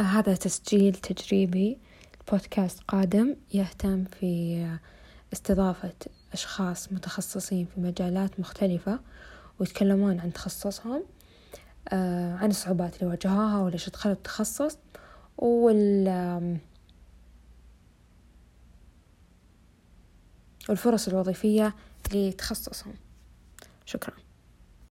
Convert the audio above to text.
هذا تسجيل تجريبي بودكاست قادم يهتم في استضافة أشخاص متخصصين في مجالات مختلفة ويتكلمون عن تخصصهم آه، عن الصعوبات اللي واجهوها وليش دخلوا التخصص وال والفرص الوظيفية لتخصصهم. شكرا.